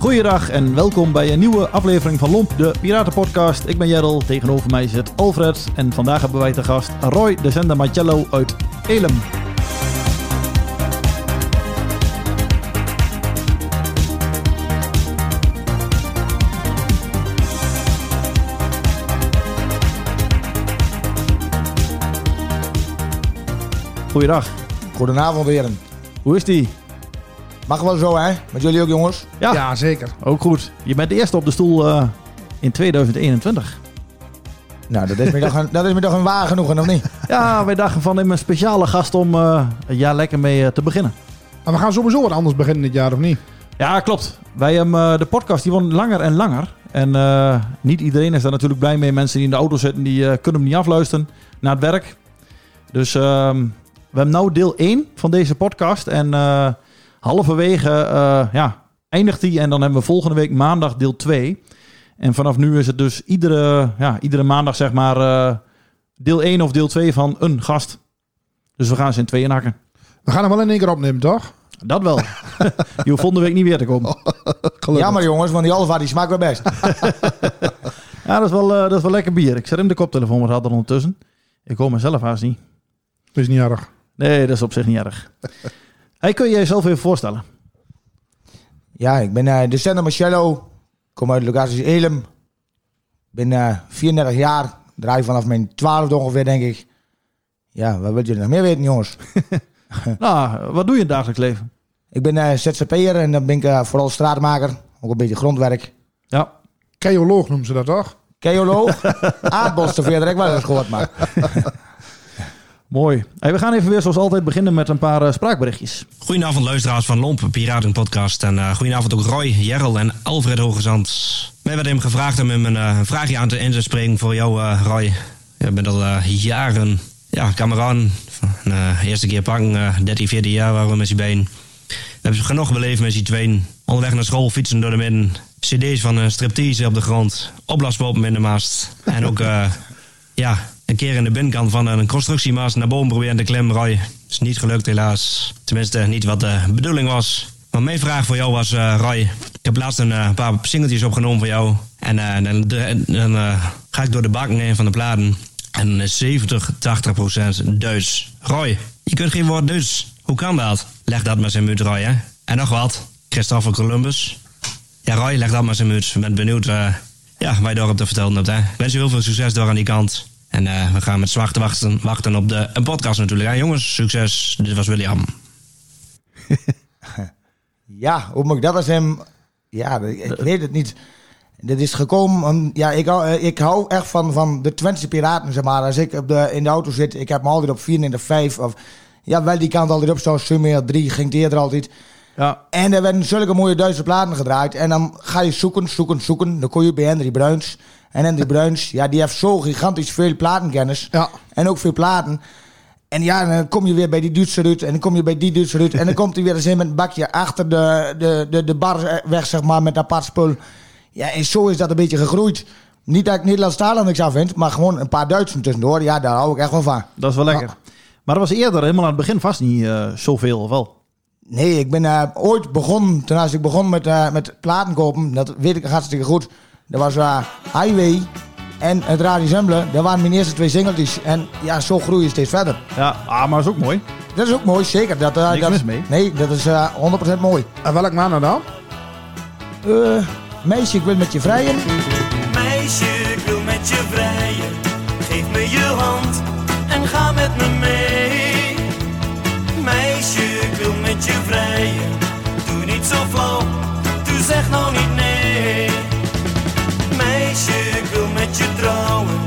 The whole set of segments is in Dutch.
Goeiedag en welkom bij een nieuwe aflevering van Lomp, de Piratenpodcast. Ik ben Jerrel, tegenover mij zit Alfred en vandaag hebben wij te gast Roy de Zender Marcello uit Elem. Goeiedag, Goedenavond heren. hoe is die? Mag wel zo hè? Met jullie ook jongens? Ja, Ja, zeker. ook goed. Je bent de eerste op de stoel eh, in 2021. Nou, dat is me toch een, dat is me toch een waar genoegen, of niet? Ja, wij dachten van in een speciale gast om eh, het jaar lekker mee eh, te beginnen. Maar we gaan sowieso wat anders beginnen dit jaar, of niet? Ja, klopt. Wij hebben eh, de podcast die wordt langer en langer. En eh, niet iedereen is daar natuurlijk blij mee. Mensen die in de auto zitten, die eh, kunnen hem niet afluisteren naar het werk. Dus ehm, we hebben nu deel 1 van deze podcast. En eh, halverwege eh, ja, eindigt die. En dan hebben we volgende week maandag deel 2. En vanaf nu is het dus iedere, ja, iedere maandag zeg maar eh, deel 1 of deel 2 van een gast. Dus we gaan ze in tweeën hakken. We gaan hem wel in één keer opnemen, toch? Dat wel. Je hoeft volgende week niet weer te komen. Gelukkig. Jammer jongens, want die Alfa die smaakt wel best. Ja, dat is wel, eh, dat is wel lekker bier. Ik zet hem de koptelefoon wat harder ondertussen. Ik hoor mezelf haast niet. Is niet erg. Nee, dat is op zich niet erg. Hey, kun je jezelf even voorstellen? Ja, ik ben eh de Sender Marcello. Kom uit de locatie Elem. Ben eh 34 jaar. Draai vanaf mijn 12 ongeveer, denk ik. Ja, wat wil jullie nog meer weten, jongens? Nou, wat doe je in het dagelijks leven? Ik ben eh ZZP'er en dan ben ik eh, vooral straatmaker. Ook een beetje grondwerk. Ja, Keoloog noemen ze dat toch? Keoloog. Aardbos te verder, ik wel eens gehoord, maar. mooi. We gaan even weer zoals altijd beginnen met een paar eh, spraakberichtjes. Goedenavond luisteraars van Lomp, Piratenpodcast. En eh goedenavond ook Roy, Jerrel en Alfred Hogezand. Wij werden hem gevraagd om hem een eh, vraagje aan te in te spreken voor jou, Roy. Je bent al jaren ja, eh, eerste keer eh 13, 14 jaar waren we met z'n been. We hebben genoeg beleefd met z'n tweeën. Onderweg naar school, fietsen door de midden. CD's van striptease op de grond. Opblaaspopen in de mast. En ook, ja, een keer in de binnenkant van een constructiemast naar boven proberen te klimmen, Roy. Is niet gelukt, helaas. Tenminste, niet wat de bedoeling was. Maar mijn vraag voor jou was, eh, Roy. Ik heb laatst een eh, paar singeltjes opgenomen voor jou. En dan, eh, ga ik door de bakken heen van de platen. En eh, 70, 80 procent Duits. Roy, je kunt geen woord Duits. Hoe kan dat? Leg dat maar zijn muut, Roy? En nog wat. Christopher Columbus. Ja, Roy, leg dat maar zijn muut. Ik ben benieuwd ja, waar je daarop te vertellen hebt. Hè. Ik wens je heel veel succes door aan die kant. En eh, we gaan met zwacht wachten, wachten op de een podcast natuurlijk. Hè. Jongens, succes. Dit was William. Ja, hoe moet ik dat als hem... Ja, ik weet het niet. Dit is gekomen... om- ja, ik hou, eh, ik hou echt van, van de Twentse piraten, zeg maar. Als ik op de, in de auto zit, ik heb me altijd op 4 en de 5. Of, ja, wel die kant altijd op, zoals Summer 3 ging het eerder altijd. Ja, En er werden zulke mooie Duitse platen gedraaid. En dan ga je zoeken, zoeken, zoeken. Dan kom je bij Henry Bruins. En Henry Bruins, ja, die heeft zo gigantisch veel platenkennis. Ja. En ook veel platen. En ja, dan kom je weer bij die Duitse Ruud. En dan kom je bij die Duitse Ruud. En dan komt hij weer eens in met een bakje achter de, de, de, de bar weg, zeg maar, met apart spul. Ja, en zo is dat een beetje gegroeid. Niet dat ik Nederlandstalig niks aan vind, maar gewoon een paar Duitsen tussendoor. Ja, daar hou ik echt wel van. dat is wel lekker. Maar dat was eerder helemaal aan het begin vast niet eh, zoveel, of wel? Nee, ik ben eh, ooit begonnen, toen als ik begon met, eh, met platen kopen, dat weet ik hartstikke goed. Dat was eh, Highway en het Radio Zembla. Dat waren mijn eerste twee singeltjes. En ja, zo groei je steeds verder. Ja, ah, maar dat is ook mooi. Dat is ook mooi, zeker. Dat, eh, Niks dat, mis mee. Nee, dat is eh 100% mooi. En welk maand dan? Eh, meisje, ik wil met je vrijen. Meisje, ik wil met je vrijen. Geef me je hand en ga met me mee. Meisje, ik wil met je vrijen. Doe niet zo flauw, je trouwen.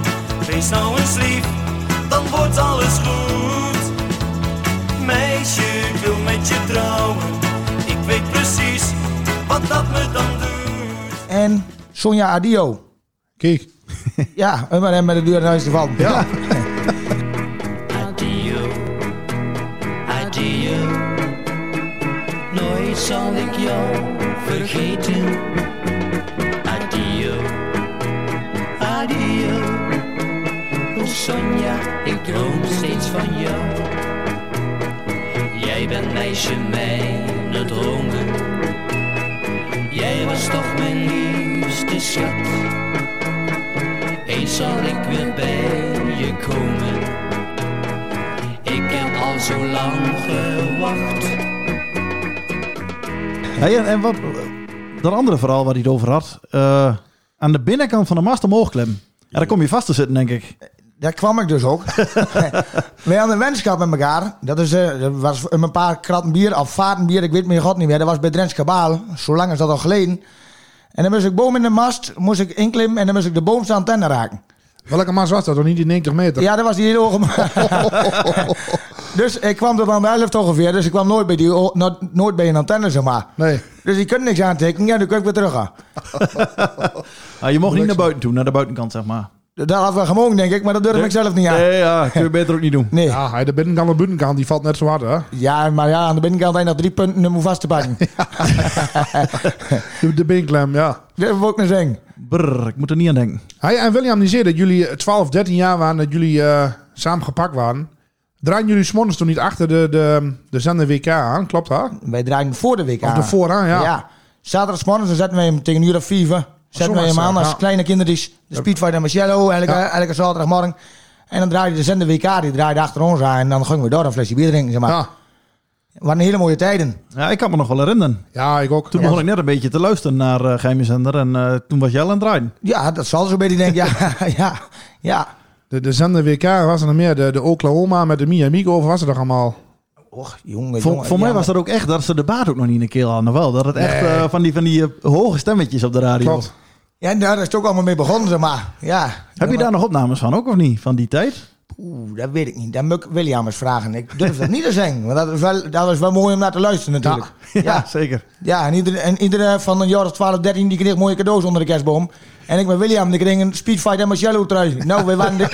Wees nou eens lief, dan wordt alles goed. Meisje, wil met je trouwen. Ik weet precies wat dat me dan doet. En Sonja Adio. Kijk. Ja, maar hem met de deur naar huis te. Ja. Schat. Eens zal ik weer bij je komen. Ik heb al zo lang gewacht. Hey, en, en wat, dat andere verhaal waar hij het over had. eh, aan de binnenkant van de mast omhoog klimmen. En daar kom je vast te zitten, denk ik. Daar kwam ik dus ook. Wij hadden een wenschap met elkaar. Dat, is, eh, dat was een paar kratten bier of vatenbier, ik weet mijn god niet meer. Dat was bij Drents Kabaal. Zo lang is dat al geleden. En dan moest ik boom in de mast, moest ik inklimmen en dan moest ik de boomste antenne raken. Welke maas was dat? Nog niet die 90 meter? Ja, dat was die hele ogen. dus ik kwam aan de helft ongeveer. Dus ik kwam nooit bij, die, nooit bij een antenne, zeg maar. Nee. Dus ik kon niks aantekenen. Ja, dan kon ik weer terug gaan. Ah, je mocht niet naar buiten toe, naar de buitenkant, zeg maar. Dat had wel gemogen, denk ik, maar dat durf ik zelf niet aan. Nee, ja, kun je beter ook niet doen. Nee. Ja, hij de binnenkant en de buitenkant, die valt net zo hard, hè? Ja, maar ja, aan de binnenkant je nog drie punten om vast te pakken. De, de binklem, ja. Dat wil ik niet zeggen. Brrr, ik moet er niet aan denken. Hij en William die zei dat jullie 12, 13 jaar waren, dat jullie eh, samen gepakt waren. Draaien jullie s'morgens toen niet achter de, de, de zender WK aan? Klopt dat? Wij draaien voor de week Of de vooraan, ja. Ja. Dan zetten wij hem tegen een uur of vier. Zetten wij hem was aan als ja. kleine kindertjes. De Speedfight en Marcello, elke, Ja. elke zaterdagmorgen. En dan draaide de zender WK, die draaide achter ons aan. En dan gingen we door een flesje bier drinken, zeg maar. Ja, Het waren hele mooie tijden. Ja, ik kan me nog wel herinneren. ja ik ook. Toen begon ik net een beetje te luisteren naar uh, Geheime Zender. En eh, toen was jij al aan het draaien. Ja, dat zal zo beetje denk ik. Ja, ja, ja. De, de zender WK was er nog meer. De, de Oklahoma met de Mia of was er toch allemaal? Och, jongen, Voor, jongen. voor mij ja, was dat ook echt, dat ze de baat ook nog niet een keer hadden. Wel, dat het echt Nee. eh, van die, van die eh, hoge stemmetjes op de radio. Klopt. Ja, daar is het ook allemaal mee begonnen, zeg maar. Ja. Heb je daar nog opnames van ook of niet? Van die tijd? Oeh, dat weet ik niet. Dat moet ik William eens vragen. Ik durf dat niet te zeggen. Want dat is wel, dat was wel mooi om naar te luisteren natuurlijk. Ja, Ja. zeker. Ja, en iedereen, en van een jaar of 12, 13 die kreeg mooie cadeaus onder de kerstboom. En ik met William, die kreeg een Speedfight en Marcello trui. Nou, wij waren de,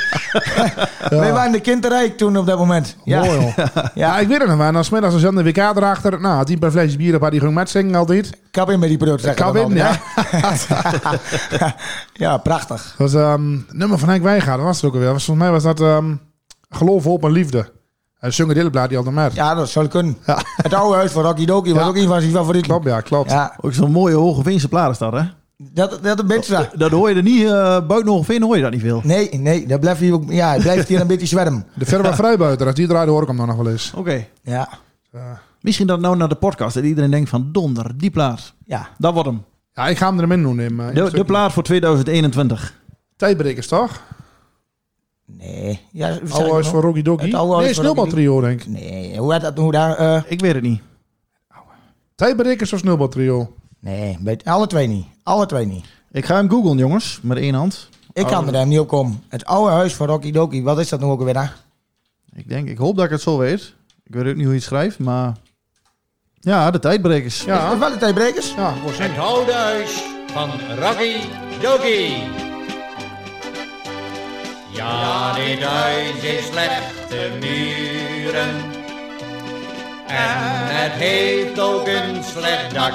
wij waren de kinderrijk toen op dat moment. Ja. Mooi hoor. Ja, Ja, ik weet het nog wel. En dan smiddags de zender WK erachter. Nou, tien per flesje bier op had die ging met zingen altijd. kap in met die product. zeg ik Kap in, hè? ja, prachtig. Dat was ehm nummer van Henk Wijngaard. Dat was het ook alweer. Volgens mij was dat ehm Geloof op een liefde. Hele blad die altijd met. Ja, dat zou kunnen. Ja. Het oude huis van Rocky Doki was Ja. ook een van zijn favorieten. Klopt, ja, klopt. Ja, Ook zo'n mooie hoge Veense plaat is dat, hè? Dat, dat een beetje. Dat hoor je er niet, uh, buiten Hogeveen hoor je dat niet veel. Nee, nee, dat blijft hier, ook, ja, het blijft hier een beetje zwerm. De Verba Vrijbuiter, als die draaide hoor ik hem dan nog wel eens. Oké. Ja, Misschien dat nou naar de podcast, dat iedereen denkt van donder, die plaat. ja. Dat wordt hem. Ja, ik ga hem er in doen. In, De, de plaat voor 2021. Tijdbrekers, toch? Nee. Ja, nog? van Rocky huis Nee, Snowball Trio, denk ik. Nee, hoe heet dat? Hoe daar, eh, Ik weet het niet. Tijdbrekers of Snowball Trio? Nee, bij, alle twee niet. Alle twee niet. Ik ga hem googlen, jongens, met één hand. Ik kan er hem niet op komen. Het oude huis van Rocky Doki, wat is dat nu ook alweer? hè? Ik denk, ik hoop dat ik het zo weet. Ik weet ook niet hoe je het schrijft, maar... Ja, de tijdbrekers. Is Ja, dat wel de tijdbrekers? ja, voor Het oude huis van Rocky Doki. Ja, dit huis is slechte muren. En het heeft ook een slecht dak.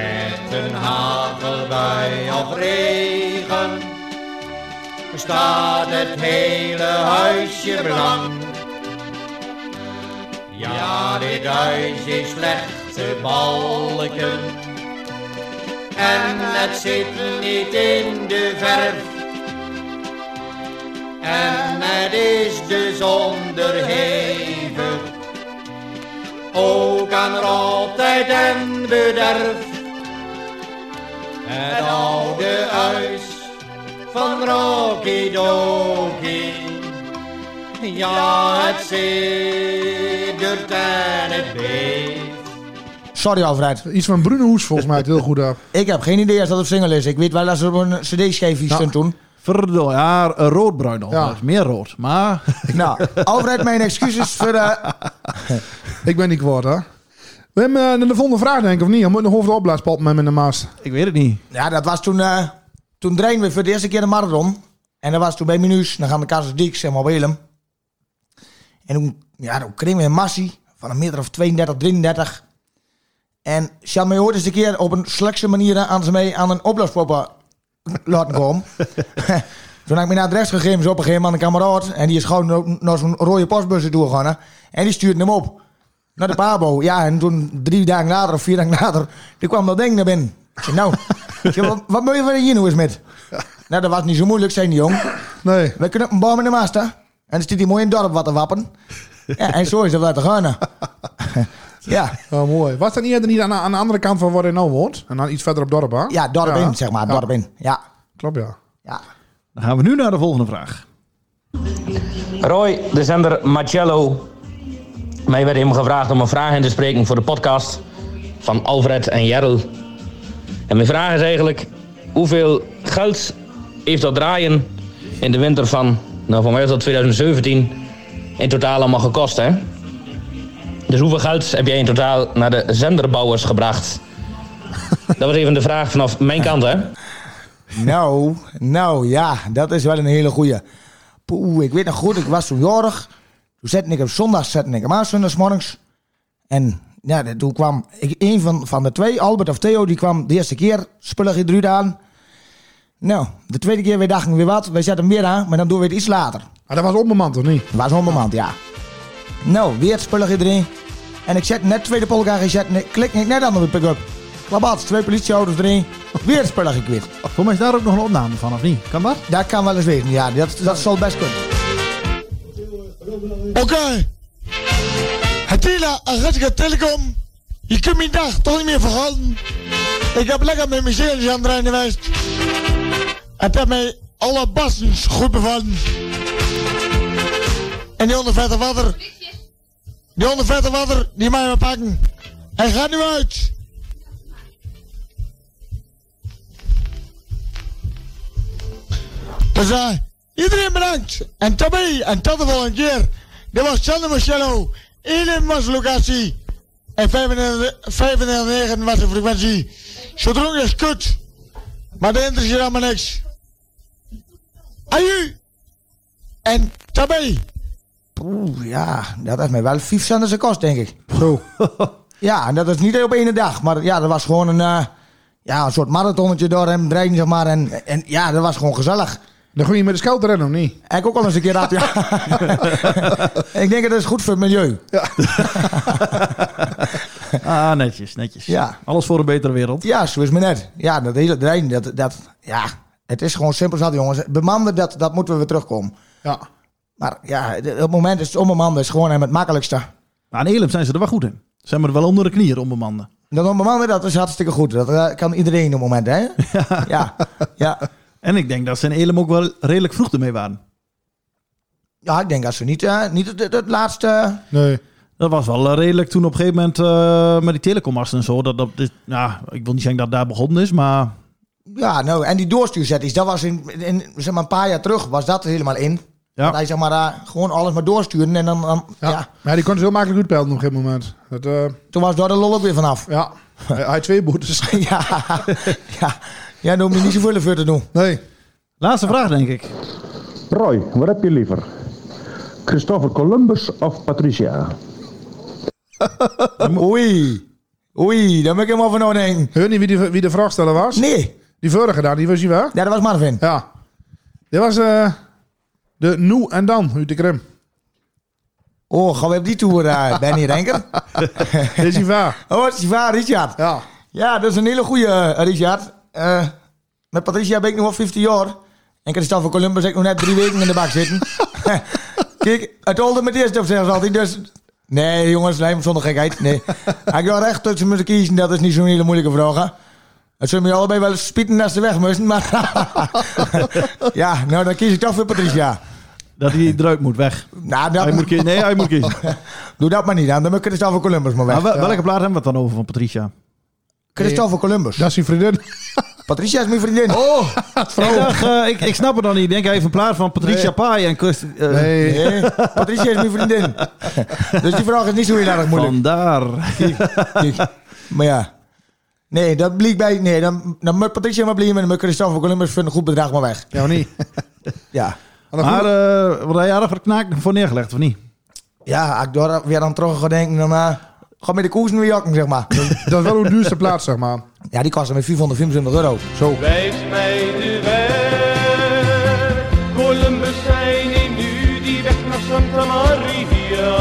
Met een hagelbui of regen staat het hele huisje blank. Ja, dit huis is slechte balken. En het zit niet in de verf. En het is dus onderhevig. Ook aan rotheid en bederf. Het oude huis van Rocky Doki. Ja, het siddert en het beeft. Sorry Alfred. Iets van Brunohoes volgens mij het heel goed af. Ik heb geen idee als dat op single is. Ik weet wel dat ze op een cd-schijfje Ja. stond toen. Verdomme, ja, roodbruin al. Ja. Meer rood. Maar Nou, Alfred, mijn excuses voor... eh, Ik ben niet kwaad, hè? We hebben uh, de volgende vraag, denk ik, of niet? Je moet nog over de opblaaspot met de maast. Ik weet het niet. Ja, dat was toen... eh toen draaiden we voor de eerste keer de marathon. En dat was toen bij Minuus. Dan gaan we Casas Dieks en Willem. En toen, ja, toen kregen we een massie van een meter of 32, 33. En Sjan mij ooit eens een keer op een slechtste manier aan ze mee aan een opblaaspoppen laten komen. toen heb ik me naar het rechts gegeven, zo op een gegeven moment een kameraad. En die is gewoon naar zo'n rode postbus doorgegaan. hè. En die stuurde hem op. Naar de Pabo. Ja, en toen drie dagen later of vier dagen later, die kwam dat ding naar binnen. Ik zei, nou, ik zei, wat, wat moet je van hier nou eens met? Nou, dat was niet zo moeilijk, zei die jong. Nee. We kunnen een boom in de mast, hè? En dan zit hij mooi in het dorp wat te wappen. Ja, en zo is het laten gaan. ja, Oh, mooi. Was dat niet, er niet aan, aan de andere kant van waar je nou woont? En dan iets verder op dorp, hè? ja, dorp in, zeg maar, dorp in. Ja, Klopt, ja. ja. Dan gaan we nu naar de volgende vraag. Roy, de zender Marcello. Mij werd hem gevraagd om een vraag in te spreken voor de podcast van Alfred en Jerl. En mijn vraag is eigenlijk: hoeveel geld heeft dat draaien in de winter van, nou voor mij is dat 2017, in totaal allemaal gekost, hè? Dus hoeveel geld heb jij in totaal naar de zenderbouwers gebracht? Dat was even de vraag vanaf mijn kant, hè? Nou, nou ja, dat is wel een hele goeie. Poeh, ik weet nog goed, ik was toen jarig. Toen zette ik op zondag zette ik hem aan, zondagsmorgens. En ja, toen kwam ik, een van, van de twee, Albert of Theo, die kwam de eerste keer spullig in Druid aan. Nou, de tweede keer, wij dachten weer wat, wij zetten hem weer aan, maar dan doen we het iets later. Ah, dat was onbemand, of niet? Dat was onbemand, ja. Nou, weer het spullig erin. En ik zet net tweede polka gezet, klik ik net aan op de pick-up. Klabats, twee politieauto's erin. Weer het spullig kwijt. Voor mij is daar ook nog een opname van, of niet? Kan dat? Dat kan wel eens wezen, ja. Dat, dat zal best kunnen. Oké. Hatila, Agatka Telecom. Je kunt mijn dag toch niet meer verhouden. Ik heb lekker met mijn zeeltjes aan het geweest. Het heeft mij alle bassens goed bevallen. En die 140 water. Die 140 water, die mij we pakken. Hij gaat nu uit. Dus eh, iedereen bedankt. En tabé, en tot de volgende keer. Dit was Sander Marcello. Iedereen was de locatie. En 95,9 was de frequentie. Zo dronken is kut. Maar dat interesseert allemaal niks. Aju. En tabé. Oeh, ja, dat heeft mij wel 5 cent zijn kost, denk ik. Zo. Ja, en dat is niet op één dag. Maar ja, dat was gewoon een, eh, ja, een soort marathonnetje door hem draaien, zeg maar. En, en ja, dat was gewoon gezellig. Dan ga je met de scout rennen, of niet? Ik ook al eens een keer dat, ja. ik denk dat is goed voor het milieu. Ah, netjes, netjes. Ja. Alles voor een betere wereld. Ja, zo is me net. Ja, dat hele draaien, dat, dat, ja, het is gewoon simpel zat, jongens. Bemannen, dat, dat moeten we weer terugkomen. Ja. Maar ja, op het moment is het onbemanden is gewoon het makkelijkste. Maar aan Elim zijn ze er wel goed in. Ze hebben er wel onder de knieën onbemanden. Dat onbemanden, dat is hartstikke goed. Dat eh, kan iedereen op het moment, hè? Ja, ja. En ik denk dat ze in Elim ook wel redelijk vroeg ermee waren. Ja, ik denk dat ze niet, eh, niet het, het, het laatste... Nee. Dat was wel eh, redelijk toen op een gegeven moment eh, met die telecommasten en zo. Dat, dat, dit- ja, ik wil niet zeggen dat daar begonnen is, maar Ja, nou, en die doorstuurzetties, dat was in, in zeg maar een paar jaar terug, was dat er helemaal in. Ja. Dat hij zeg maar eh, gewoon alles maar doorsturen en dan, dan Ja. ja. Maar die kon ze heel makkelijk uitpelden op een gegeven moment. Dat, eh, toen was daar de lol ook weer vanaf. ja. Hij twee boetes. ja, ja, ja, daar hoef je niet zoveel voor te doen. Nee. laatste vraag denk ik. Roy, wat heb je liever? Christopher Columbus of Patricia? Oei, oei, daar ben ik helemaal van nadenken. Heur niet wie, die, wie de vraagsteller was? Nee, Die vorige daar, die was je wel? ja, dat was Marvin. Ja. Dit was eh, de Nu en Dan uit de Krim. Oh, gaan we op die tour, uh, Benny Renker? Dit is die waar. oh, dat is die waar, Richard. Ja. Ja, dat is een hele goede eh, Richard. Eh, met Patricia ben ik nog wel 15 jaar. En Christopher Columbus heb ik nog net drie weken in de bak zitten. Kijk, het holde met eerst op zeggen altijd. Dus nee, jongens, lijm zonder gekheid. Nee. ik wil recht tussen moeten kiezen, dat is niet zo'n hele moeilijke vraag. hè. Het zullen me allebei wel eens spieten als ze weg moesten. Maar ja, nou dan kies ik toch voor Patricia. Dat hij eruit moet weg. Nou, dat, Hij moet kiezen. Nee, hij moet kiezen. doe dat maar niet aan. Dan moet Christopher Columbus maar weg. Welke plaat hebben we het dan over van Patricia? Christopher Columbus. Dat is die vriendin. Patricia is mijn vriendin. Oh, ik, dacht, eh, ik, ik snap het nog niet. Ik denk even in plaats van Patricia Nee. Pai en Kust. eh, Nee. Nee, Patricia is mijn vriendin. dus die vraag is niet zo heel erg moeilijk. Vandaar. Kijk, Maar ja. Nee, dat blijkt bij... Nee, dan, dan moet Patricia maar blijven en dan moet Christophe Columbus voor een goed bedrag maar weg. Ja, maar niet. Ja. Maar dan Maar eh wat heb je daar voor knaak voor neergelegd, of niet? Ja, ik daar weer aan terug denken, dan ga met de koers nu jakken, zeg maar. dat is wel uw duurste plaats, zeg maar. Ja, die kostte me 425 euro. Zo. Wijs mij de weg. Columbus zijn neem nu die weg naar Santa Maria.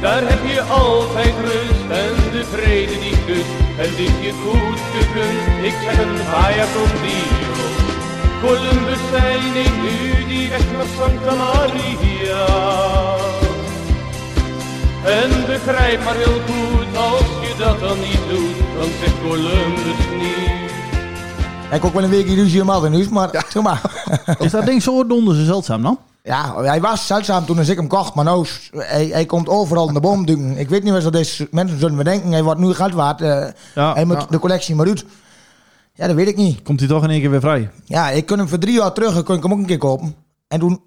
Daar heb je altijd rust en de vrede die kust. En dit je goed gekund, ik zeg een vaya con Dio. Columbus zijn neem nu die weg naar Santa Maria. Begrijp maar heel goed, als je dat dan niet doet, dan zegt Columbus niet. Ik heb ook wel een week ruzie om huis, maar zeg maar. Is dat ding zo donder zo zeldzaam dan? Ja, hij was zeldzaam toen ik hem kocht, maar nou, hij, hij komt overal in de boom duiken. Ik weet niet wat dat is. Mensen zullen me denken, hij wordt nu geld waard. eh, Ja, hij moet ja. de collectie maar uit. Ja, dat weet ik niet. Komt hij toch in één keer weer vrij? Ja, ik kon hem voor drie jaar terug, kon ik hem ook een keer kopen. En toen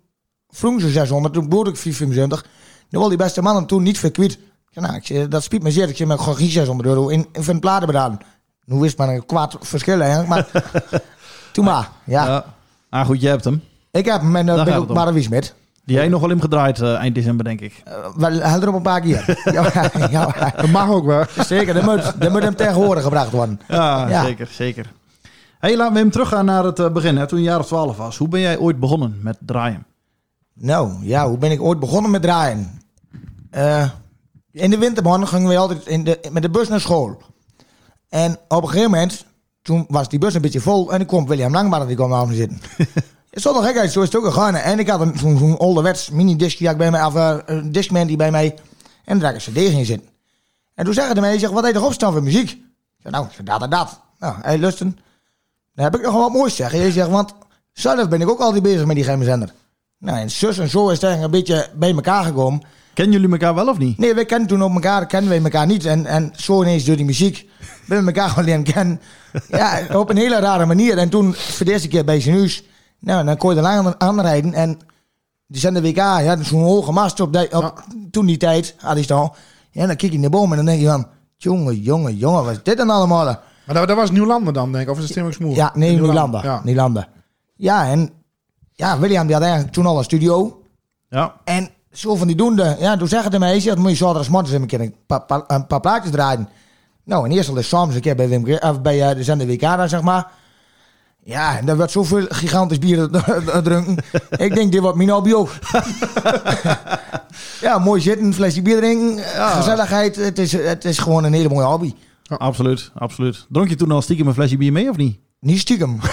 vroegen ze 600, toen bood ik 475. Nu wil die beste man hem toen niet verkwiet. Ik zei, nou, ik zei, dat spiet me zeer. Ik zeg, maar gewoon geen 600 euro in, in een platen betalen. Nu wist maar een kwaad verschil eigenlijk, maar... toen maar, ja. Ah, goed, je hebt hem. Ik heb hem en uh, ben ook met. Die jij nog wel in gedraaid eh, eind december, denk ik. Uh, wel helder op een paar keer. ja, ja, Dat mag ook wel. zeker, dat moet, dat moet hem tegenwoordig gebracht worden. Ja, Ja. zeker, zeker. hey, laten we hem teruggaan naar het eh, begin. Hè, toen je een jaar of twaalf was. Hoe ben jij ooit begonnen met draaien? Nou, ja, hoe ben ik ooit begonnen met draaien? In de wintermaanden gingen we altijd in de, met de bus naar school. En op een gegeven moment, toen was die bus een beetje vol en ik kwam William Langbaard die kwam naar me zitten. Is nog gekheid, zo is het ook gegaan. En ik had een- zo'n zo'n ouderwets mini-discjak bij mij, of eh, een discman die bij mij, en daar ik een cd in zitten. En toen zeggen de zegt, wat heb je toch opstaan voor muziek? Ik zei, nou, dat en dat. Nou, hij lusten. Dan heb ik nog wat moois zeggen. Je zegt, want zelf ben ik ook altijd bezig met die geheime zender. Nou, en zus en zo is het eigenlijk een beetje bij elkaar gekomen. Kennen jullie elkaar wel of niet? Nee, wij kennen toen op elkaar, kennen wij elkaar niet. En, en zo ineens door die muziek ben we elkaar gewoon leren kennen. Ja, op een hele rare manier. En toen, voor de eerste keer bij zijn huis, nou, dan kon je er lang aan- aanrijden. En die zender WK, ja, zo'n hoge mast op, die, op toen die tijd, had hij al. Ja, dan kijk je naar boven en dan denk je van, jongen, jongen, jongen, wat is dit dan allemaal? Maar dat, dat was Nieuwlanden dan, denk ik. Of is het Stemming Smoel? Ja, nee, Nieuwlanden. Ja. Nieuwlanden. Ja, en ja, William die had eigenlijk toen al een studio. Ja. En zo van die doende, ja, toen zeggen de mij, zegt, moet je zaterdagsmorgens een keer een paar, paar, een paar plaatjes draaien. Nou, en eerst al eens soms een keer bij, Wim, of bij eh, de zender WK zeg maar. Ja, en daar werd zoveel gigantisch bier drinken. ik denk, dit wordt mijn hobby ook. ja, mooi zitten, een flesje bier drinken, gezelligheid. Het is, het is gewoon een hele mooie hobby. Absoluut, absoluut. Dronk je toen al stiekem een flesje bier mee of niet? Niet stiekem.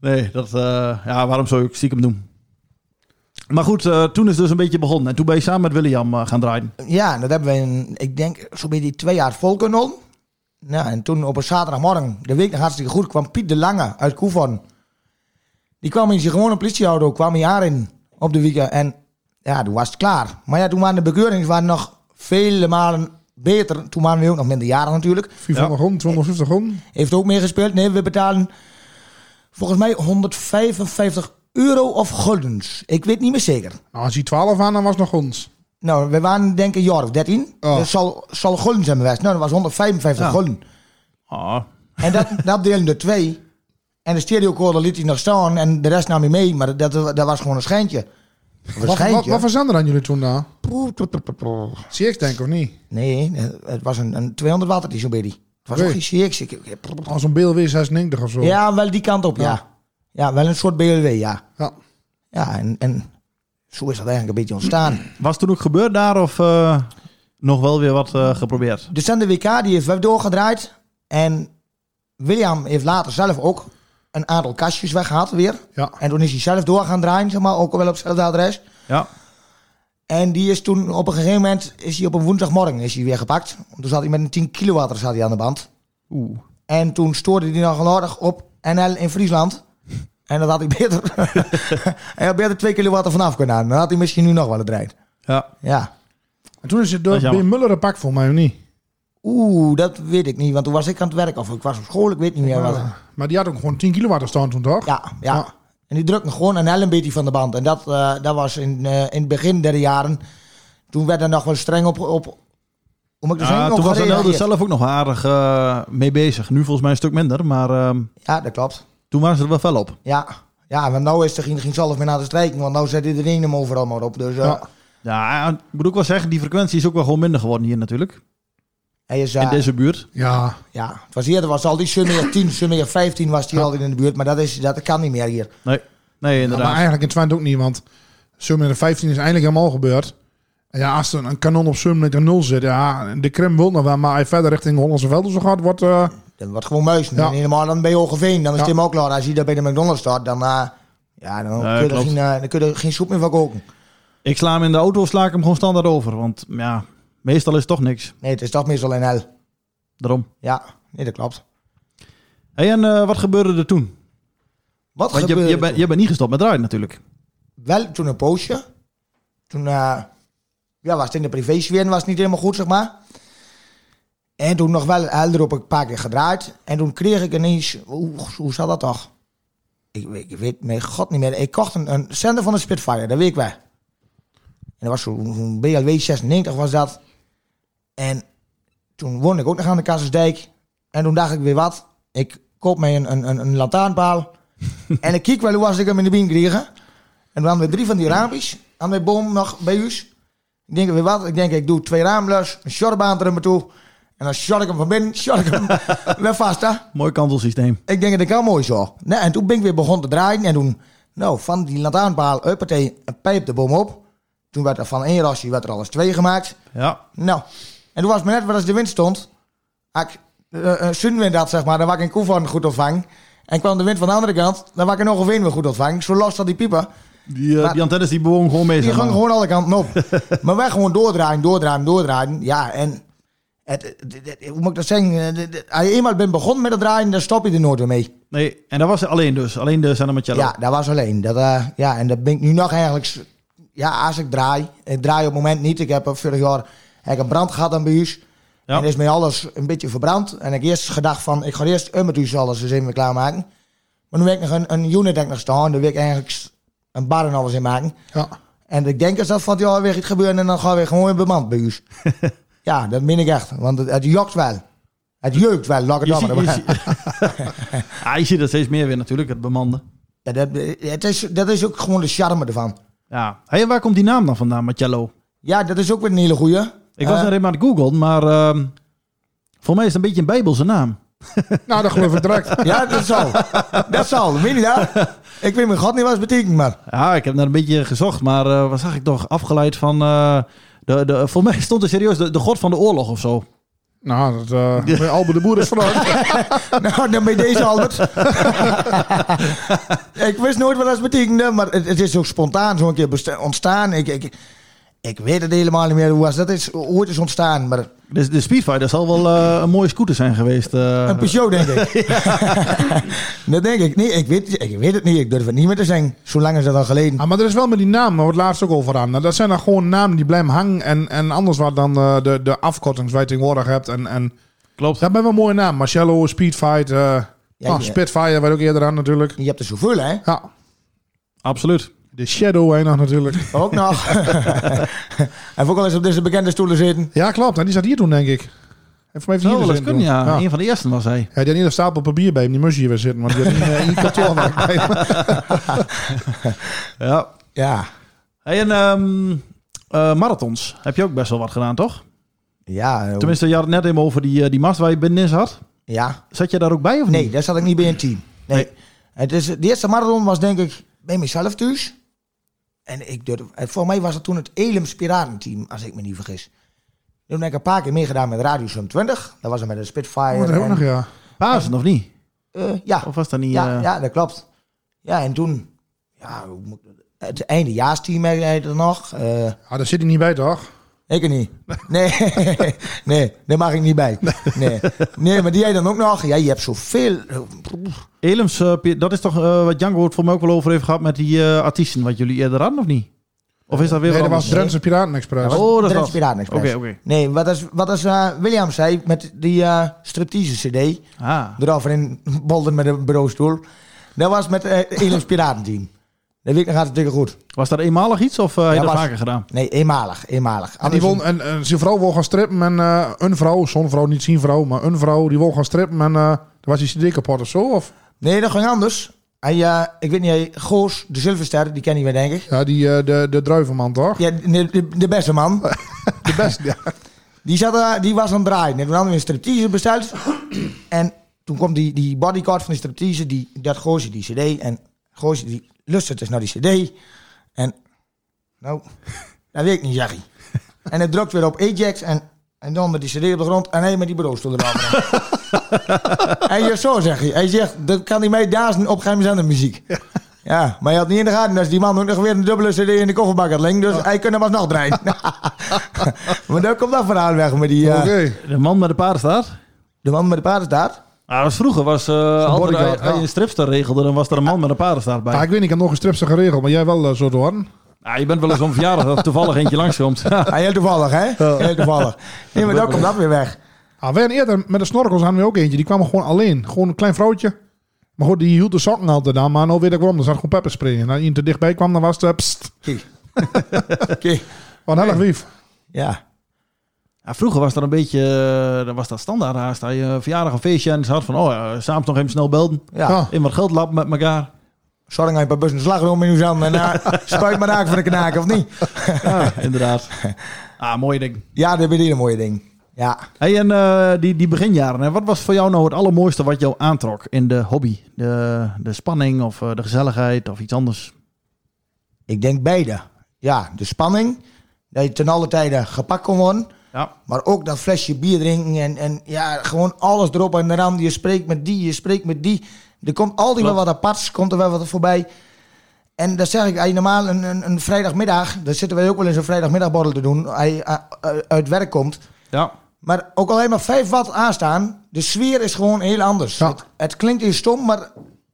Nee, dat, eh, ja, waarom zou ik stiekem doen? Maar goed, eh, toen is het dus een beetje begonnen. En toen ben je samen met William eh, gaan draaien. Ja, dat hebben we, in, ik denk, zo bij die twee jaar vol kunnen. Nou, en toen op een zaterdagmorgen, de week nog hartstikke goed, kwam Piet de Lange uit Koevoorn. Die kwam in zijn gewone politieauto, kwam hij aan op de weekend. En ja, toen was het klaar. Maar ja, toen waren de bekeuringen waren nog vele malen beter. Toen waren we ook nog minder jaren natuurlijk. 400 rond, 250 rond. Heeft ook meegespeeld. Nee, we betalen volgens mij 155 euro of guldens. Ik weet niet meer zeker. Nou, als hij 12 aan, dan was het nog ons. Nou, we waren denk ik een jaar of 13. Oh. Dat zal, zal gulden zijn geweest. Nou, dat was 155 Ja. gulden. Ah, En dat, dat delen er twee. En de stereocorder liet hij nog staan en de rest nam hij mee. Maar dat, dat was gewoon een schijntje. Een Wat, voor zender hadden jullie toen poeh. CX denk ik, of niet? Nee, het was een, een 200 watt die zo'n beetje. Het was ook geen CX. Als zo'n BLW 96 of zo. Ja, wel die kant op, ja. Ja. Ja, wel een soort BLW, ja. Ja. Ja, en, en zo is dat eigenlijk een beetje ontstaan. was toen ook gebeurd daar of eh, nog wel weer wat eh, geprobeerd? De Zender WK die heeft wel doorgedraaid. En William heeft later zelf ook een aantal kastjes weggehaald weer. Ja. En toen is hij zelf door gaan draaien, zeg maar, ook wel op hetzelfde adres. Ja. En die is toen op een gegeven moment, is hij op een woensdagmorgen is hij weer gepakt. Toen zat hij met een 10 kilowatt zat hij aan de band. Oeh. En toen stoorde hij nog aardig op NL in Friesland. En dat had hij beter, hij had beter 2 kilowatt vanaf kunnen halen. Dan had hij misschien nu nog wel het rijdt. Ja. Ja. En toen is het door is B. jammer. Muller een pak voor mij, of niet? Oeh, dat weet ik niet, want toen was ik aan het werk of ik was op school, ik weet niet meer. wat. Maar, die had ook gewoon 10 kilowatt staan toen, toch? Ja, ja. En die drukte gewoon een heel een beetje van de band. En dat, eh, dat was in, eh, in het begin der jaren. Toen werd er nog wel streng op, op moet ik dat Ja, zeggen, toen was NL er zelf ook nog aardig eh, mee bezig. Nu volgens mij een stuk minder, maar ehm, Ja, dat klopt. toen waren ze er wel fel op. Ja, ja want nou is er geen, geen zelf meer naar de strijken, want nou zet iedereen hem overal maar op. Dus eh, Ja. Ja, ik moet ook wel zeggen, die frequentie is ook wel gewoon minder geworden hier natuurlijk. Hij is, eh, In deze buurt. Ja, ja, het was eerder was al die Summer 10, Summer 15 was die altijd in de buurt, maar dat, is, dat kan niet meer hier. Nee, nee Ja, inderdaad. maar eigenlijk in Twente ook niet, want Summer 15 is eindelijk helemaal gebeurd. En ja, als er een kanon op Summer 0 zit, ja, de Krim wil nog wel, maar je verder richting Hollandse Velden zo gaat, wordt... eh, Dat wordt gewoon muis. Ja. En helemaal dan ben je Hogeveen, dan is Ja. het hem ook klaar. Als je daar bij de McDonald's staat, dan, eh, ja, dan, Ja, kun je er geen, eh, dan kun je er geen soep meer van koken. Ik sla hem in de auto, sla ik hem gewoon standaard over. Want ja, meestal is het toch niks. Nee, het is toch meestal een hel. Daarom. Ja, nee, dat klopt. Hey, en eh, wat gebeurde er toen? Wat Want je, gebeurde je, bent, je bent niet gestopt met draaien natuurlijk. Wel toen een poosje. Toen eh, ja, was het in de privésfeer was het niet helemaal goed, zeg maar. En toen nog wel helder op een paar keer gedraaid. En toen kreeg ik ineens... Hoe, hoe zat dat toch? Ik, weet- ik weet mijn god niet meer. Ik kocht een, een zender van de Spitfire, dat weet ik wel. En dat was zo'n zo'n BLW 96 was dat. En toen woonde ik ook nog aan de Kassersdijk. En toen dacht ik weer wat. Ik koop mij een, een, een, lantaarnpaal. en ik kijk wel hoe was ik hem in de binnen kregen. En toen hadden we drie van die raampjes aan de boom nog bij u. Ik denk weer wat. Ik denk ik doe twee raamlus, een shortbaan er me toe. En dan short ik hem van binnen, short ik hem weer vast. Hè? Mooi kantelsysteem. Ik denk dat kan mooi zo. Nee, en toen ben ik weer begonnen te draaien. En toen, nou, van die lantaarnpaal, uppatee, een pijp de boom op. Toen werd er van één rasje werd er alles twee gemaakt. Ja. Nou, en toen was het me net wat als de wind stond. Als ik uh, uh, zuidwind had, zeg maar, dan was ik een koe van goed ontvangen. En kwam de wind van de andere kant, dan was ik nog een weer goed ontvangen. Zo los dat die piepen. Die, eh, Maar- die antennes die bewogen gewoon mee. Die maar. gewoon alle kanten op. maar wij gewoon doordraaien, doordraaien, doordraaien. Ja, en het, het- het- hoe moet ik dat zeggen? Eh, Als je eenmaal bent begonnen met het draaien, dan stop je er nooit meer mee. Nee, en dat was alleen dus. Alleen de Marcello. Ja, dat was alleen. Dat, eh, ja, en dat ben ik nu nog eigenlijk... Ja, als ik draai. Ik draai op het moment niet. Ik heb eh, vorig jaar heb ik een brand gehad aan bij huis. Ja. En is mij alles een beetje verbrand. En ik heb eerst gedacht van... Ik ga eerst een met huis alles eens even klaarmaken. Maar nu heb ik nog een, een unit denk ik nog staan. Daar wil ik eigenlijk een bar en alles in maken. ja. En ik denk als dat van het jaar weer iets gebeuren... en dan gaan we gewoon weer bemand bij huis. ja, dat meen ik echt. Want het, het jokt wel. Het jeukt wel, laat ik Je het ziet, je, ziet- ah, je ziet het steeds meer weer natuurlijk, het bemanden. Ja, dat, het is, dat is ook gewoon de charme ervan. Ja. Hey, en waar komt die naam dan vandaan, Marcello? Ja, dat is ook weer een hele goeie. Ik was Eh, er even aan het googlen, maar ehm voor mij is het een beetje een bijbelse naam. Nou, dat geloof ik direct. Ja, dat zal. dat zal. Weet je dat? Ik weet mijn god niet wat het betekent, maar... Ja, ik heb naar een beetje gezocht, maar eh, wat zag ik toch? Afgeleid van... eh, de, de, voor mij stond er serieus de, de god van de oorlog of zo. Nou, dat eh bij Albert de Boer is nou, dan ben je deze, Albert. ik wist nooit wat dat betekende, maar het, het is ook spontaan zo een keer ontstaan. Ik, ik, ik weet het helemaal niet meer hoe was dat is, hoe het is ontstaan, maar Dus de Speedfighter zal wel eh, een mooie scooter zijn geweest. eh. een Peugeot, denk ik. dat denk ik. Nee, ik weet, ik weet het niet. Ik durf het niet meer te zeggen. Zo lang is dat al geleden. Ah, maar er is wel met die naam, daar wordt laatst ook over aan. Dat zijn dan gewoon namen die blijven hangen. En, en anders wat dan eh, de, de afkortings waar je tegenwoordig hebt. En, en Klopt. dat zijn wel mooie namen. Marcello, Speedfight, Ja, ja. Spitfire, waar ook eerder aan natuurlijk. Je hebt er zoveel, hè? Ja, Absoluut. De Shadow heen nog natuurlijk. Ook nog. en ook al eens op deze bekende stoelen zitten. Ja, klopt. En die zat hier toen, denk ik. Even mij even Zou hier wel eens zitten kunnen, ja. Een van de eerste was hij. Ja, die had niet een stapel papier bij hem. Die moest hier weer zitten. Want die had niet in, in kantoor bij hem. Ja. Ja. Hey, en ehm, eh, marathons heb je ook best wel wat gedaan, toch? Ja. eh, Tenminste, je had het net even over die, eh, die mast waar je binnenin zat. Ja. Zat je daar ook bij of Nee, niet? daar zat ik niet bij een team. Nee. Het is, de eerste marathon was denk ik bij mezelf thuis. En ik durf, en voor mij was het toen het Elems Piratenteam, als ik me niet vergis. Toen heb ik een paar keer meegedaan met Radio Sum 20. Dat was er met een Spitfire. Oh, dat en- nog, ja. Pasen of niet? Eh, ja. Of was dat niet... Ja, eh, ja, dat klopt. Ja, en toen, ja, het eindejaarsteam heb er nog. Eh, Ah, daar zit hij niet bij, toch? Ik er niet. Nee, nee, daar mag ik niet bij. Nee, nee maar die jij dan ook nog. Ja, je hebt zoveel. Eh, pi- dat is toch eh, wat Django het voor mij ook wel over heeft gehad met die eh, artiesten wat jullie eerder hadden, of niet? Of is dat weer Nee, dat was? Drentse Piratenexpress. Oh, dat is Drentse dat. Piratenexpress. Oké, oké. Nee, wat is, wat is eh, William zei met die eh striptease cd. Ah. Erover in Bolden met een bureaustoel. Dat was met uh, Elims Piratenteam. Dat weet ik nog hartstikke goed. Was dat eenmalig iets of eh heb je Ja, dat was- vaker gedaan? Nee, eenmalig. eenmalig. En, die won, en, en zijn vrouw wil gaan strippen en eh, een vrouw, zo'n vrouw, niet zijn vrouw, maar een vrouw, die wil gaan strippen en eh toen was die cd kapot of zo? Of? Nee, dat ging anders. Hij, eh, ik weet niet, hij, Goos, de Zilverster, die ken je wel, denk ik. Ja, die, eh, de, de druivenman toch? Ja, de, de, de beste man. De beste, ja. Die, zat, eh, die was aan het draaien. En toen hadden we een striptease besteld. en toen kwam die, die bodyguard van die striptease, die, dat Goosje die cd. En Goosje die lustte dus naar die cd. En, nou, dat weet ik niet, zeg. En hij drukt weer op Ajax en, en dan met die cd op de grond. En hij met die bureaustoel erop. en je zo, zeg hij. Hij zegt, dat kan hij mij dazen op geheime zender muziek. Ja, maar je had niet in de gaten dat die man ook nog weer een dubbele cd in de kofferbak had liggen. Dus hij kon hem alsnog draaien. maar daar komt dat verhaal weg met die... eh, Oké. De man met de paardenstaart? De man met de paardenstaart? Ah, was vroeger. Was, eh altijd, bodyguard, als je ja. een stripster regelde, dan was er een man met een paardenstaart bij. Ja, ik weet niet, ik heb nog een stripse geregeld, maar jij wel eh, zo door. Ah, je bent wel eens een verjaardag dat er toevallig eentje langskomt. Ah, heel toevallig, hè? Heel toevallig. Nee, maar dan komt dat weer weg. Ah, wij eerder met de snorkels hadden we ook eentje, die kwam gewoon alleen. Gewoon een klein vrouwtje. Maar goed, die hield de sokken altijd aan, maar nou weet ik waarom. Er zat gewoon pepper springen. En als iemand te dichtbij kwam, dan was het... eh, pst. Kijk. Wat een heel erg lief. Ja. Ja, vroeger was dat een beetje, eh, dan was dat standaard haast. Dat je een verjaardag een feestje en ze had van, oh, ja, samen nog even snel belden. Ja. In wat geld lappen met elkaar. Zorg dat je een paar bussen slagroom in uw zand en uh, spuit maar raak van de knaken, of niet? Ja, inderdaad. Ah, mooie ding. Ja, dat is een hele mooie ding. Ja. Hey, en eh, die, die beginjaren, hè, wat was voor jou nou het allermooiste wat jou aantrok in de hobby? De, de spanning of eh, de gezelligheid of iets anders? Ik denk beide. Ja, de spanning. Dat je ten alle tijden gepakt kon worden. Ja. Maar ook dat flesje bier drinken en, en ja, gewoon alles erop en eraan. Je spreekt met die, je spreekt met die. Er komt altijd wel wat aparts, komt er wel wat voorbij. En dat zeg ik, als je normaal een, een, een vrijdagmiddag, daar zitten wij ook wel eens een vrijdagmiddagborrel te doen, als je uh, uh, uit werk komt. Ja. Maar ook alleen maar 5 watt aanstaan, de sfeer is gewoon heel anders. Ja. Het, het klinkt heel stom, maar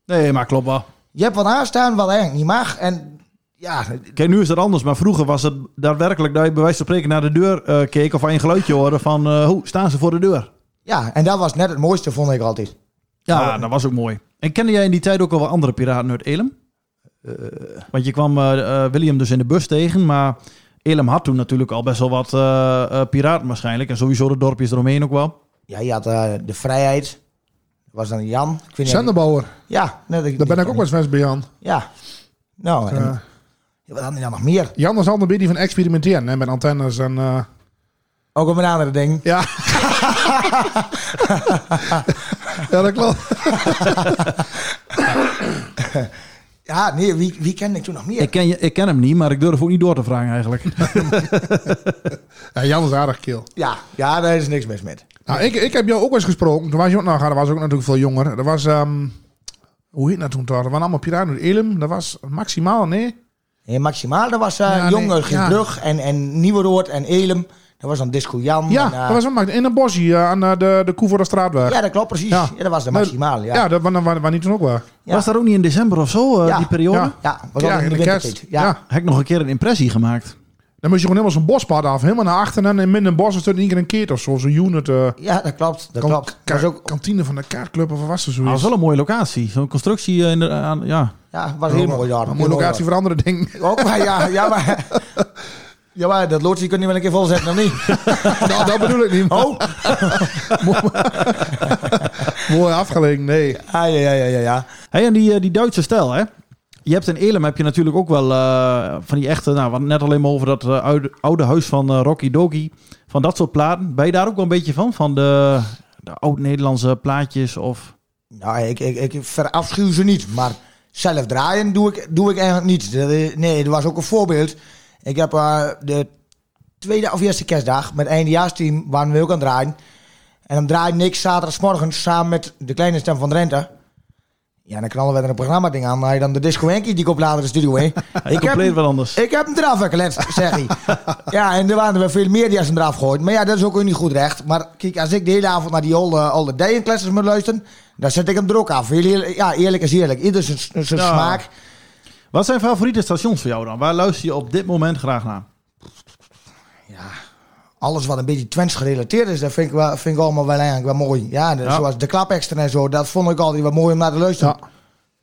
Nee, maar klopt wel. je hebt wat aanstaan wat eigenlijk niet mag. En ja, Kijk, nu is het anders, maar vroeger was het daadwerkelijk dat je bij wijze van spreken naar de deur eh, keek of aan een geluidje hoorde van, eh, hoe staan ze voor de deur? ja, en dat was net het mooiste, vond ik altijd. Ja, dat was ook mooi. En kende jij in die tijd ook al wel andere piraten uit Elem? Want je kwam eh, eh, William dus in de bus tegen, maar Elem had toen natuurlijk al best wel wat eh, eh, piraten waarschijnlijk. En sowieso de dorpjes eromheen ook wel. Ja, je had eh, de vrijheid. Dat was dan Jan. Zenderbouwer. Ja, net, Daar ben ik ook wel eens bij Jan. Ja. Nou, en, Eh, ja, wat hadden die dan nog meer? Jan was altijd een beetje van experimenteren hè, met antennes en... eh, Ook op een andere ding. ja. ja, dat klopt. Ja, nee, wie, wie kende ik toen nog meer? Ik ken, je, ik ken hem niet, maar ik durf ook niet door te vragen eigenlijk. Ja, Jan is aardig keel. Ja, ja, daar is niks mis met. Nou, ik, ik heb jou ook wel eens gesproken. Toen was je ook nog, dat was ook natuurlijk veel jonger. Dat was, ehm, hoe heet dat toen toch? Dat waren allemaal piraten uit Elem. Dat was maximaal, nee? En maximaal, dat was uh, Ja, nee, Jonge, ja. Brug en, en Nieuweroord en Elem. Dat was dan Disco Jan. Ja, en, eh, dat was ook in een bosje eh, aan de, de Koe voor de Straatweg. ja, dat klopt precies. Ja. dat was de maximaal, ja. Ja, dat was, niet toen ook wel. Ja. Was dat ook niet in december of zo, eh, Ja. die periode? Ja. Ja, was ook in de, de kerst. Ja. Heb ik nog een keer een impressie gemaakt. Dan moest je gewoon helemaal zo'n bospad af. Helemaal naar achteren en in midden het bos is er één keer een keer of zo. Zo'n unit. eh ja, dat klopt. Dat kan- klopt. ka- ook, Kantine van de kaartclub of wat was er Ah, dat zoiets. was wel een mooie locatie. Zo'n constructie eh, in de, aan, ja. ja, was heel mooi daar. Een mooie mooi locatie voor andere dingen. Ook, maar ja, ja, maar... Ja, maar dat loodje kun je wel een keer volzetten, of niet? nou, dat bedoel ik niet. Oh! Mooi afgelegen, nee. Ah, ja, ja, ja, ja, ja. Hey, en die, eh, die Duitse stijl, hè? Je hebt in Elem heb je natuurlijk ook wel eh, van die echte, nou, net alleen maar over dat eh, oude, huis van eh, Rocky Doki. Van dat soort platen. Ben je daar ook wel een beetje van? Van de, de oud-Nederlandse plaatjes of... Nou, ik, ik, ik verafschuw ze niet, maar zelf draaien doe ik, doe ik eigenlijk niet. Nee, er was ook een voorbeeld. Ik heb de tweede of eerste kerstdag met eindejaarsteam waren we ook aan het draaien. En dan draaide ik zaterdagsmorgens samen met de kleine stem van Drenthe. Ja, dan knallen we er een programma ding aan. Hij je dan de disco Henkie, die komt later de studio heen. ik compleet wat anders. Ik heb hem eraf geletst, zeg hij. ja, en er waren er wel veel meer die als hem eraf gooien. Maar ja, dat is ook niet goed recht. Maar kijk, als ik de hele avond naar die oude, oude Dijenklessers moet luisteren, dan zet ik hem er ook af. Ja, eerlijk is eerlijk. Ieder zijn, zijn Ja. smaak. Wat zijn favoriete stations voor jou dan? Waar luister je op dit moment graag naar? Alles wat een beetje Twents gerelateerd is, dat vind ik, wel, vind ik allemaal wel eigenlijk wel mooi. Ja, de- Ja. zoals de klapextra en zo, dat vond ik altijd wel mooi om naar te luisteren.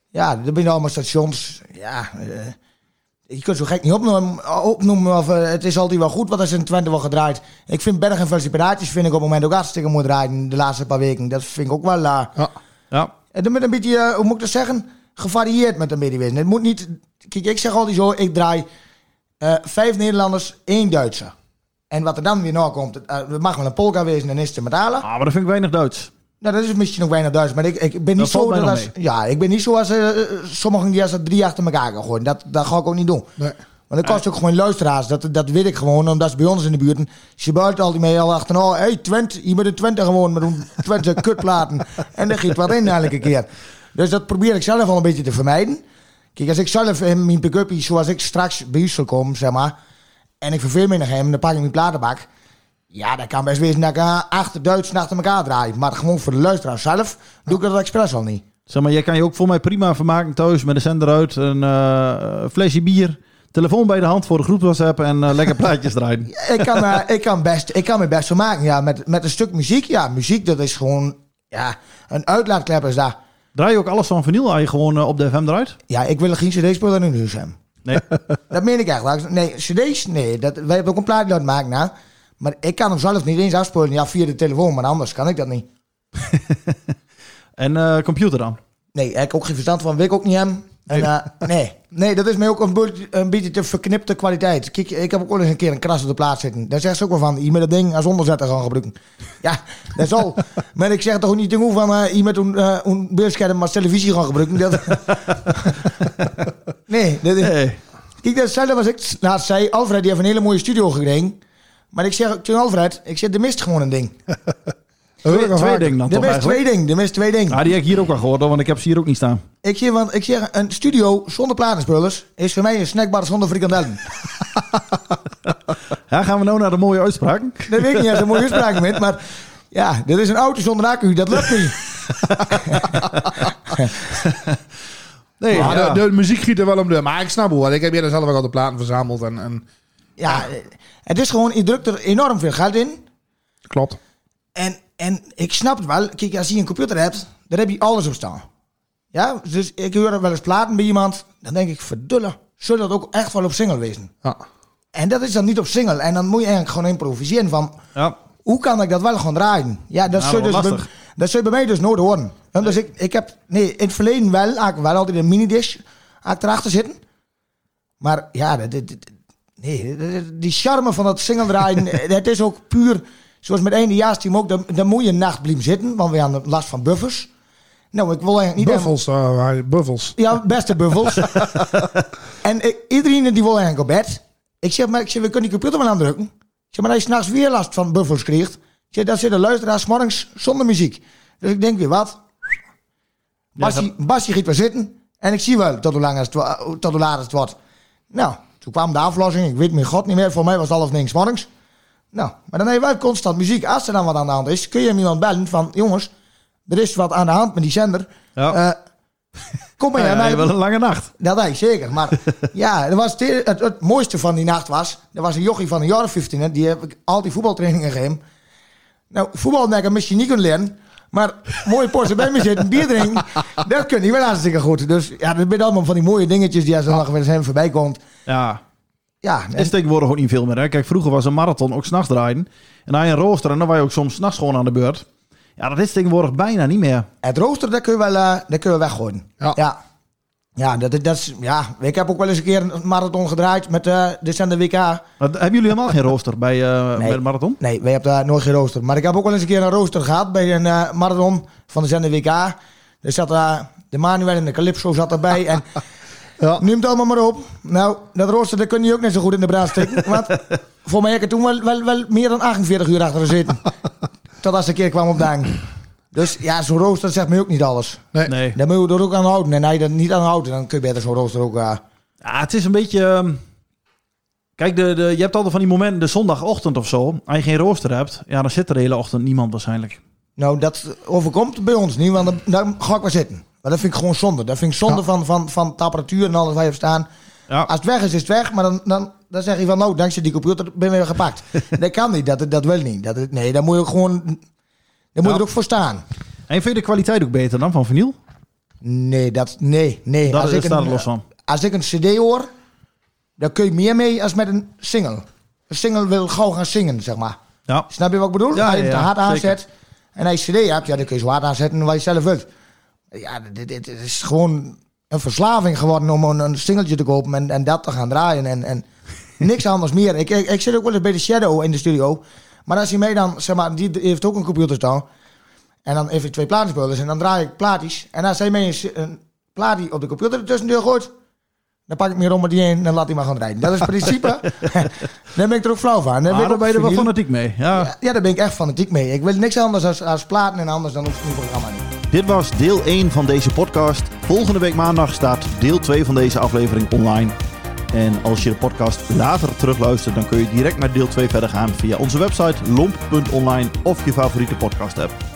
Ja, er zijn allemaal stations. Ja, eh, je kunt zo gek niet opnoemen, opnoemen of eh, het is altijd wel goed wat er in Twente wel gedraaid. Ik vind Berg en Velsen Piraatjes vind ik op het moment ook hartstikke mooi draaien de laatste paar weken. Dat vind ik ook wel... eh, Ja. Ja. en dan met een beetje, hoe moet ik dat zeggen? Gevarieerd met een beetje. Het moet niet... Kijk, ik zeg altijd zo, ik draai vijf Nederlanders, één Duitser. En wat er dan weer naar komt, het, eh, het mag wel een polka wezen en is het te metalen. Ah, maar dat vind ik weinig Duits. Nou, dat is misschien nog weinig Duits, maar ik, ik ben niet Dat valt zo... Dat als, ja, ik ben niet zoals eh, eh, sommigen die als er drie achter elkaar gaan gooien. Dat, dat ga ik ook niet doen. Nee. Want dat kost ook gewoon luisteraars. Dat, dat weet ik gewoon, omdat ze bij ons in de buurt. Ze buiten altijd mee al achter. Oh, hey, Twente, je moet in Twente gewoon met een Twente kutplaten. En daar giet wat in elke keer. Dus dat probeer ik zelf al een beetje te vermijden. Kijk, als ik zelf in mijn pick-up, zoals ik straks bij u zal komen, zeg maar. En ik verveel me nog hem, dan pak ik mijn platenbak. Ja, dat kan best wezen dat ik eh, achter Duits achter elkaar draai. Maar gewoon voor de luisteraar zelf doe ik dat expres al niet. Zeg maar, jij kan je ook voor mij prima vermaken thuis met de zender uit, een eh, flesje bier, telefoon bij de hand voor de groep WhatsApp en eh, lekker plaatjes draaien. ik kan, ik kan, best, ik kan me best zo maken, ja. Met, met een stuk muziek, ja. Muziek, dat is gewoon, ja, een uitlaatklep is dat. Draai je ook alles van vinyl als je gewoon op de FM draait? Ja, ik wil geen cd-speler in huis hebben. Nee. Dat meen ik echt. Nee, cd's, nee. Dat, wij hebben ook een plaatje laten maken, nou. Maar ik kan hem zelf niet eens afspelen. Ja, via de telefoon, maar anders kan ik dat niet. En eh, computer dan? Nee, ik heb ook geen verstand van, wil ik ook niet hebben. En, eh, nee. nee, dat is mij ook een, beetje- een beetje te verknipte kwaliteit. Kijk, ik heb ook wel eens een keer een kras op de plaats zitten. Daar zegt ze ook wel van, je moet dat ding als onderzetter gaan gebruiken. Ja, dat is al. maar ik zeg toch ook niet tegen hoe van, eh je moet een, eh, een beeldscherm als televisie gaan gebruiken. Dat... nee, dat is... Nee. Kijk, datzelfde was ik laatst zei. Alfred die heeft een hele mooie studio gekregen. Maar ik zeg tegen Alfred, ik zeg, er mist gewoon een ding. Twee, twee dingen dan Er toch twee dingen, er mist twee dingen. Ah, die heb ik hier ook al gehoord, hoor, want ik heb ze hier ook niet staan. Ik zeg, want ik zeg, een studio zonder platenspeelers is voor mij een snackbar zonder frikandellen. Ja, gaan we nou naar de mooie uitspraken? Dat weet ik niet als een mooie uitspraak met, maar ja, dit is een auto zonder accu, dat lukt niet. Nee, Maar ja. de, de muziek giet er wel om de. Maar ik snap wel. Ik heb hier zelf ook al de platen verzameld. En, en Ja, het is gewoon, je drukt er enorm veel geld in. klopt. En, en ik snap het wel. Kijk, als je een computer hebt, daar heb je alles op staan. Ja, dus ik hoor wel eens platen bij iemand. Dan denk ik, verdulle, zullen dat ook echt wel op single wezen? Ja. En dat is dan niet op single. En dan moet je eigenlijk gewoon improviseren van... Ja. Hoe kan ik dat wel gewoon draaien? Ja, dat, Nou, wel dus bij, dat je bij mij dus nooit horen. En Dus ik, ik heb... Nee, in het verleden wel. Ik wel altijd een mini-dish erachter zitten. Maar ja, dat- nee, die charme van dat single draaien... het is ook puur... Zoals met één jaarsteam ook. Dan, dan moet je een nacht blijven zitten. Want we hadden last van buffers. Nou, ik wil eigenlijk niet... Buffels. eh, buffels. Ja, beste buffels. en ik, iedereen die wil eigenlijk op bed. Ik zeg, maar ik zeg, we kunnen die computer wel aandrukken. Ik zeg, maar als je s'nachts weer last van buffels krijgt. Ik zeg, dan zitten luisteraars morgens zonder muziek. Dus ik denk weer, wat? Basje, Basje gaat weer zitten. En ik zie wel tot hoe, lang het, tot hoe laat het wordt. Nou, toen kwam de aflossing. Ik weet mijn god niet meer. Voor mij was het half negen 's morgens. Nou, maar dan heb je wel constant muziek. Als er dan wat aan de hand is, kun je hem iemand bellen van... Jongens, er is wat aan de hand met die zender. Ja. Eh, kom maar Ja, mij. wel een lange nacht. Dat ik zeker. Maar ja, dat was het, het, het mooiste van die nacht was... Er was een jochie van een jaar of 15, hè, die heb ik altijd voetbaltrainingen gegeven. Nou, voetbal heb ik misschien niet kunnen leren... Maar mooie porsen bij me zitten, bier drinken, dat kun je wel hartstikke goed. Dus ja, dat zijn allemaal van die mooie dingetjes die als er nog weer eens voorbij komt. Ja. Ja, Het is tegenwoordig ook niet veel meer. Hè? Kijk, vroeger was een marathon ook s'nachts draaien. En dan had je een rooster en dan was je ook soms s'nachts gewoon aan de beurt. Ja, dat is tegenwoordig bijna niet meer. Het rooster, dat kun je wel, eh, dat kun je weggooien. Ja. Ja. Ja, dat, dat is, ja, ik heb ook wel eens een keer een marathon gedraaid met eh de Zender WK. Maar hebben jullie helemaal geen rooster bij, eh, bij de marathon? Nee, wij hebben daar nooit geen rooster. Maar ik heb ook wel eens een keer een rooster gehad bij een eh, marathon van de Zender WK. Er zat eh, de Manuel en de Calypso zat erbij. En Ja. neem het allemaal maar op. Nou, dat rooster dat kun je ook net zo goed in de brand steken. Want voor mij heb ik er toen wel, wel, wel meer dan 48 uur achter gezeten. Tot als de keer kwam opdagen. Dus ja, zo'n rooster zegt me ook niet alles. Nee. Nee. Daar moet je er ook aan houden. En als je er niet aan houdt, dan kun je beter zo'n rooster ook... eh, Ja, het is een beetje... ehm, Kijk, de, de, je hebt altijd van die momenten, de zondagochtend of zo. Als je geen rooster hebt, ja, dan zit er de hele ochtend niemand waarschijnlijk. Nou, dat overkomt bij ons niet, want dan, dan ga ik maar zitten. Maar dat vind ik gewoon zonde. Dat vind ik zonde Ja. van, van, van de apparatuur en alles waar je op staan. Ja. Als het weg is, is het weg. Maar dan, dan, dan zeg je van, nou, dankzij die computer ben je weer gepakt. dat kan niet. Dat, dat wil niet. Dat, nee, daar moet je ook gewoon... Daar moet je er ook voor staan. En vind je de kwaliteit ook beter dan van vinyl? Nee, dat, nee, nee. Als, ik staat een, los van. als ik een cd hoor, dan kun je meer mee als met een single. Een single wil gauw gaan zingen, zeg maar. Ja. Snap je wat ik bedoel? Als je te hard zeker. aanzet en als je cd hebt, ja, dan kun je zo hard aanzetten wat je zelf wilt. Ja, dit, dit, dit is gewoon een verslaving geworden om een, een singeltje te kopen en, en dat te gaan draaien. En, en niks anders meer. Ik, ik, ik zit ook wel eens bij de Shadow in de studio. Maar als hij mij dan, zeg maar, die heeft ook een computer staan. En dan heeft hij twee platenspelers en dan draai ik plaatjes. En als hij mij een, een plaatje op de computer ertussen gooit, dan pak ik meer om met die heen en dan laat hij maar gaan rijden. Dat is het principe. dan ben ik er ook flauw van. Ah, ik daar ben je er wel fanatiek mee. Ja. Ja, ja, daar ben ik echt fanatiek mee. Ik wil niks anders als, als platen en anders dan op het programma niet. Dit was deel 1 van deze podcast. Volgende week maandag staat deel 2 van deze aflevering online. En als je de podcast later terugluistert, dan kun je direct naar deel 2 verder gaan via onze website lomp.online of je favoriete podcast app.